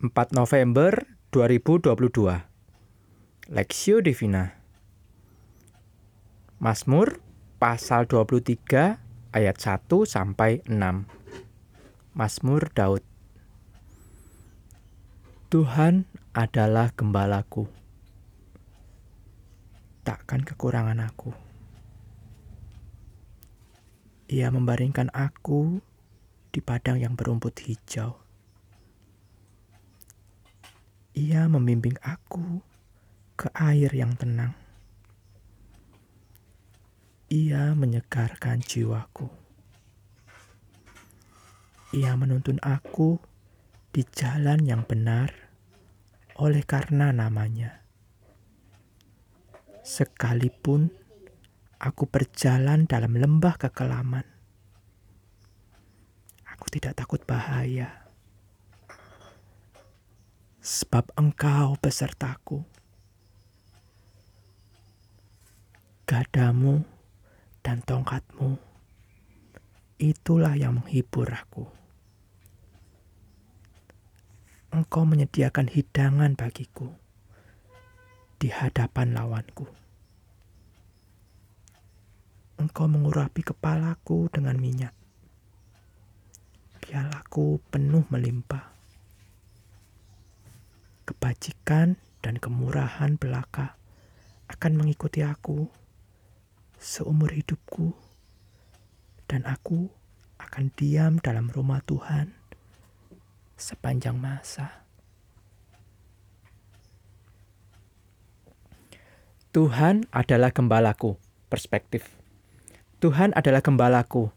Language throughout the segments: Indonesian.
4 November 2022 Lexio Divina Mazmur pasal 23 ayat 1 sampai 6 Mazmur Daud. Tuhan adalah gembalaku. Takkan kekurangan aku. Ia membaringkan aku di padang yang berumput hijau ia membimbing aku ke air yang tenang. Ia menyegarkan jiwaku. Ia menuntun aku di jalan yang benar oleh karena namanya. Sekalipun aku berjalan dalam lembah kekelaman, aku tidak takut bahaya sebab engkau besertaku. Gadamu dan tongkatmu, itulah yang menghibur aku. Engkau menyediakan hidangan bagiku di hadapan lawanku. Engkau mengurapi kepalaku dengan minyak. Pialaku penuh melimpah kebajikan dan kemurahan belaka akan mengikuti aku seumur hidupku, dan aku akan diam dalam rumah Tuhan sepanjang masa. Tuhan adalah gembalaku, perspektif. Tuhan adalah gembalaku,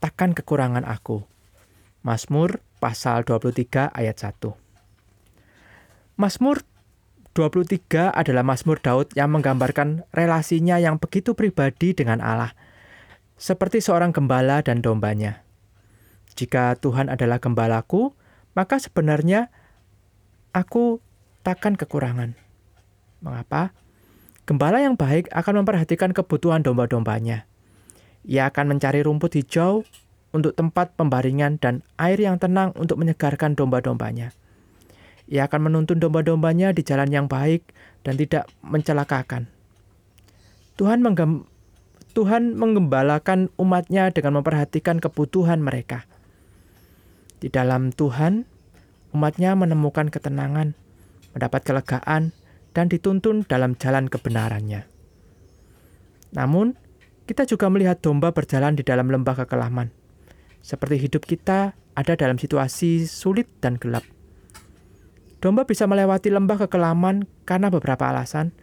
takkan kekurangan aku. Mazmur pasal 23 ayat 1. Mazmur 23 adalah Mazmur Daud yang menggambarkan relasinya yang begitu pribadi dengan Allah, seperti seorang gembala dan dombanya. Jika Tuhan adalah gembalaku, maka sebenarnya aku takkan kekurangan. Mengapa? Gembala yang baik akan memperhatikan kebutuhan domba-dombanya. Ia akan mencari rumput hijau untuk tempat pembaringan dan air yang tenang untuk menyegarkan domba-dombanya. Ia akan menuntun domba-dombanya di jalan yang baik dan tidak mencelakakan. Tuhan menggem Tuhan menggembalakan umatnya dengan memperhatikan kebutuhan mereka. Di dalam Tuhan, umatnya menemukan ketenangan, mendapat kelegaan, dan dituntun dalam jalan kebenarannya. Namun, kita juga melihat domba berjalan di dalam lembah kekelaman. Seperti hidup kita ada dalam situasi sulit dan gelap. Domba bisa melewati lembah kekelaman karena beberapa alasan.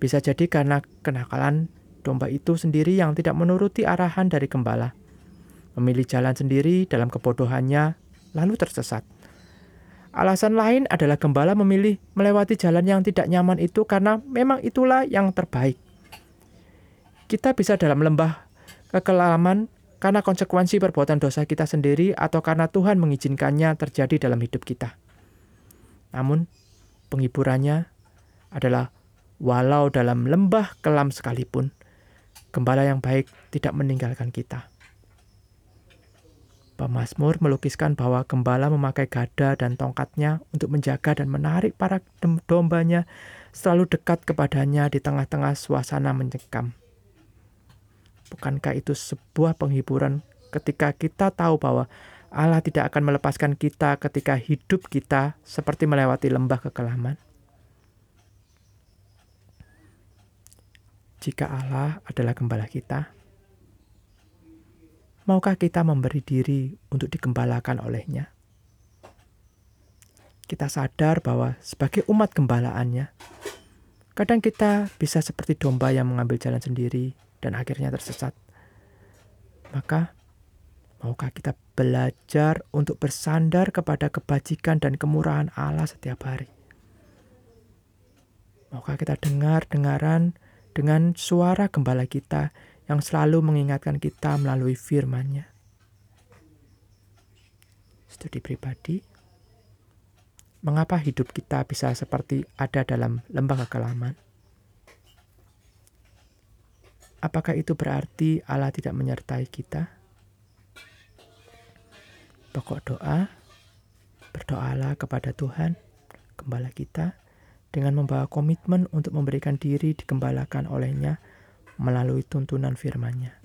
Bisa jadi karena kenakalan domba itu sendiri yang tidak menuruti arahan dari gembala. Memilih jalan sendiri dalam kebodohannya, lalu tersesat. Alasan lain adalah gembala memilih melewati jalan yang tidak nyaman itu karena memang itulah yang terbaik. Kita bisa dalam lembah kekelaman karena konsekuensi perbuatan dosa kita sendiri atau karena Tuhan mengizinkannya terjadi dalam hidup kita. Namun, penghiburannya adalah walau dalam lembah kelam sekalipun, gembala yang baik tidak meninggalkan kita. Pemasmur melukiskan bahwa gembala memakai gada dan tongkatnya untuk menjaga dan menarik para dombanya selalu dekat kepadanya di tengah-tengah suasana mencekam. Bukankah itu sebuah penghiburan ketika kita tahu bahwa Allah tidak akan melepaskan kita ketika hidup kita seperti melewati lembah kekelaman. Jika Allah adalah gembala kita, maukah kita memberi diri untuk digembalakan olehnya? Kita sadar bahwa sebagai umat gembalaannya, kadang kita bisa seperti domba yang mengambil jalan sendiri dan akhirnya tersesat. Maka, Maukah kita belajar untuk bersandar kepada kebajikan dan kemurahan Allah setiap hari? Maukah kita dengar-dengaran dengan suara gembala kita yang selalu mengingatkan kita melalui firman-Nya? Studi pribadi, mengapa hidup kita bisa seperti ada dalam lembah kekelaman? Apakah itu berarti Allah tidak menyertai kita? Pokok doa, Berdoalah kepada Tuhan, gembala kita, dengan membawa komitmen untuk memberikan diri digembalakan olehnya melalui tuntunan firman-Nya.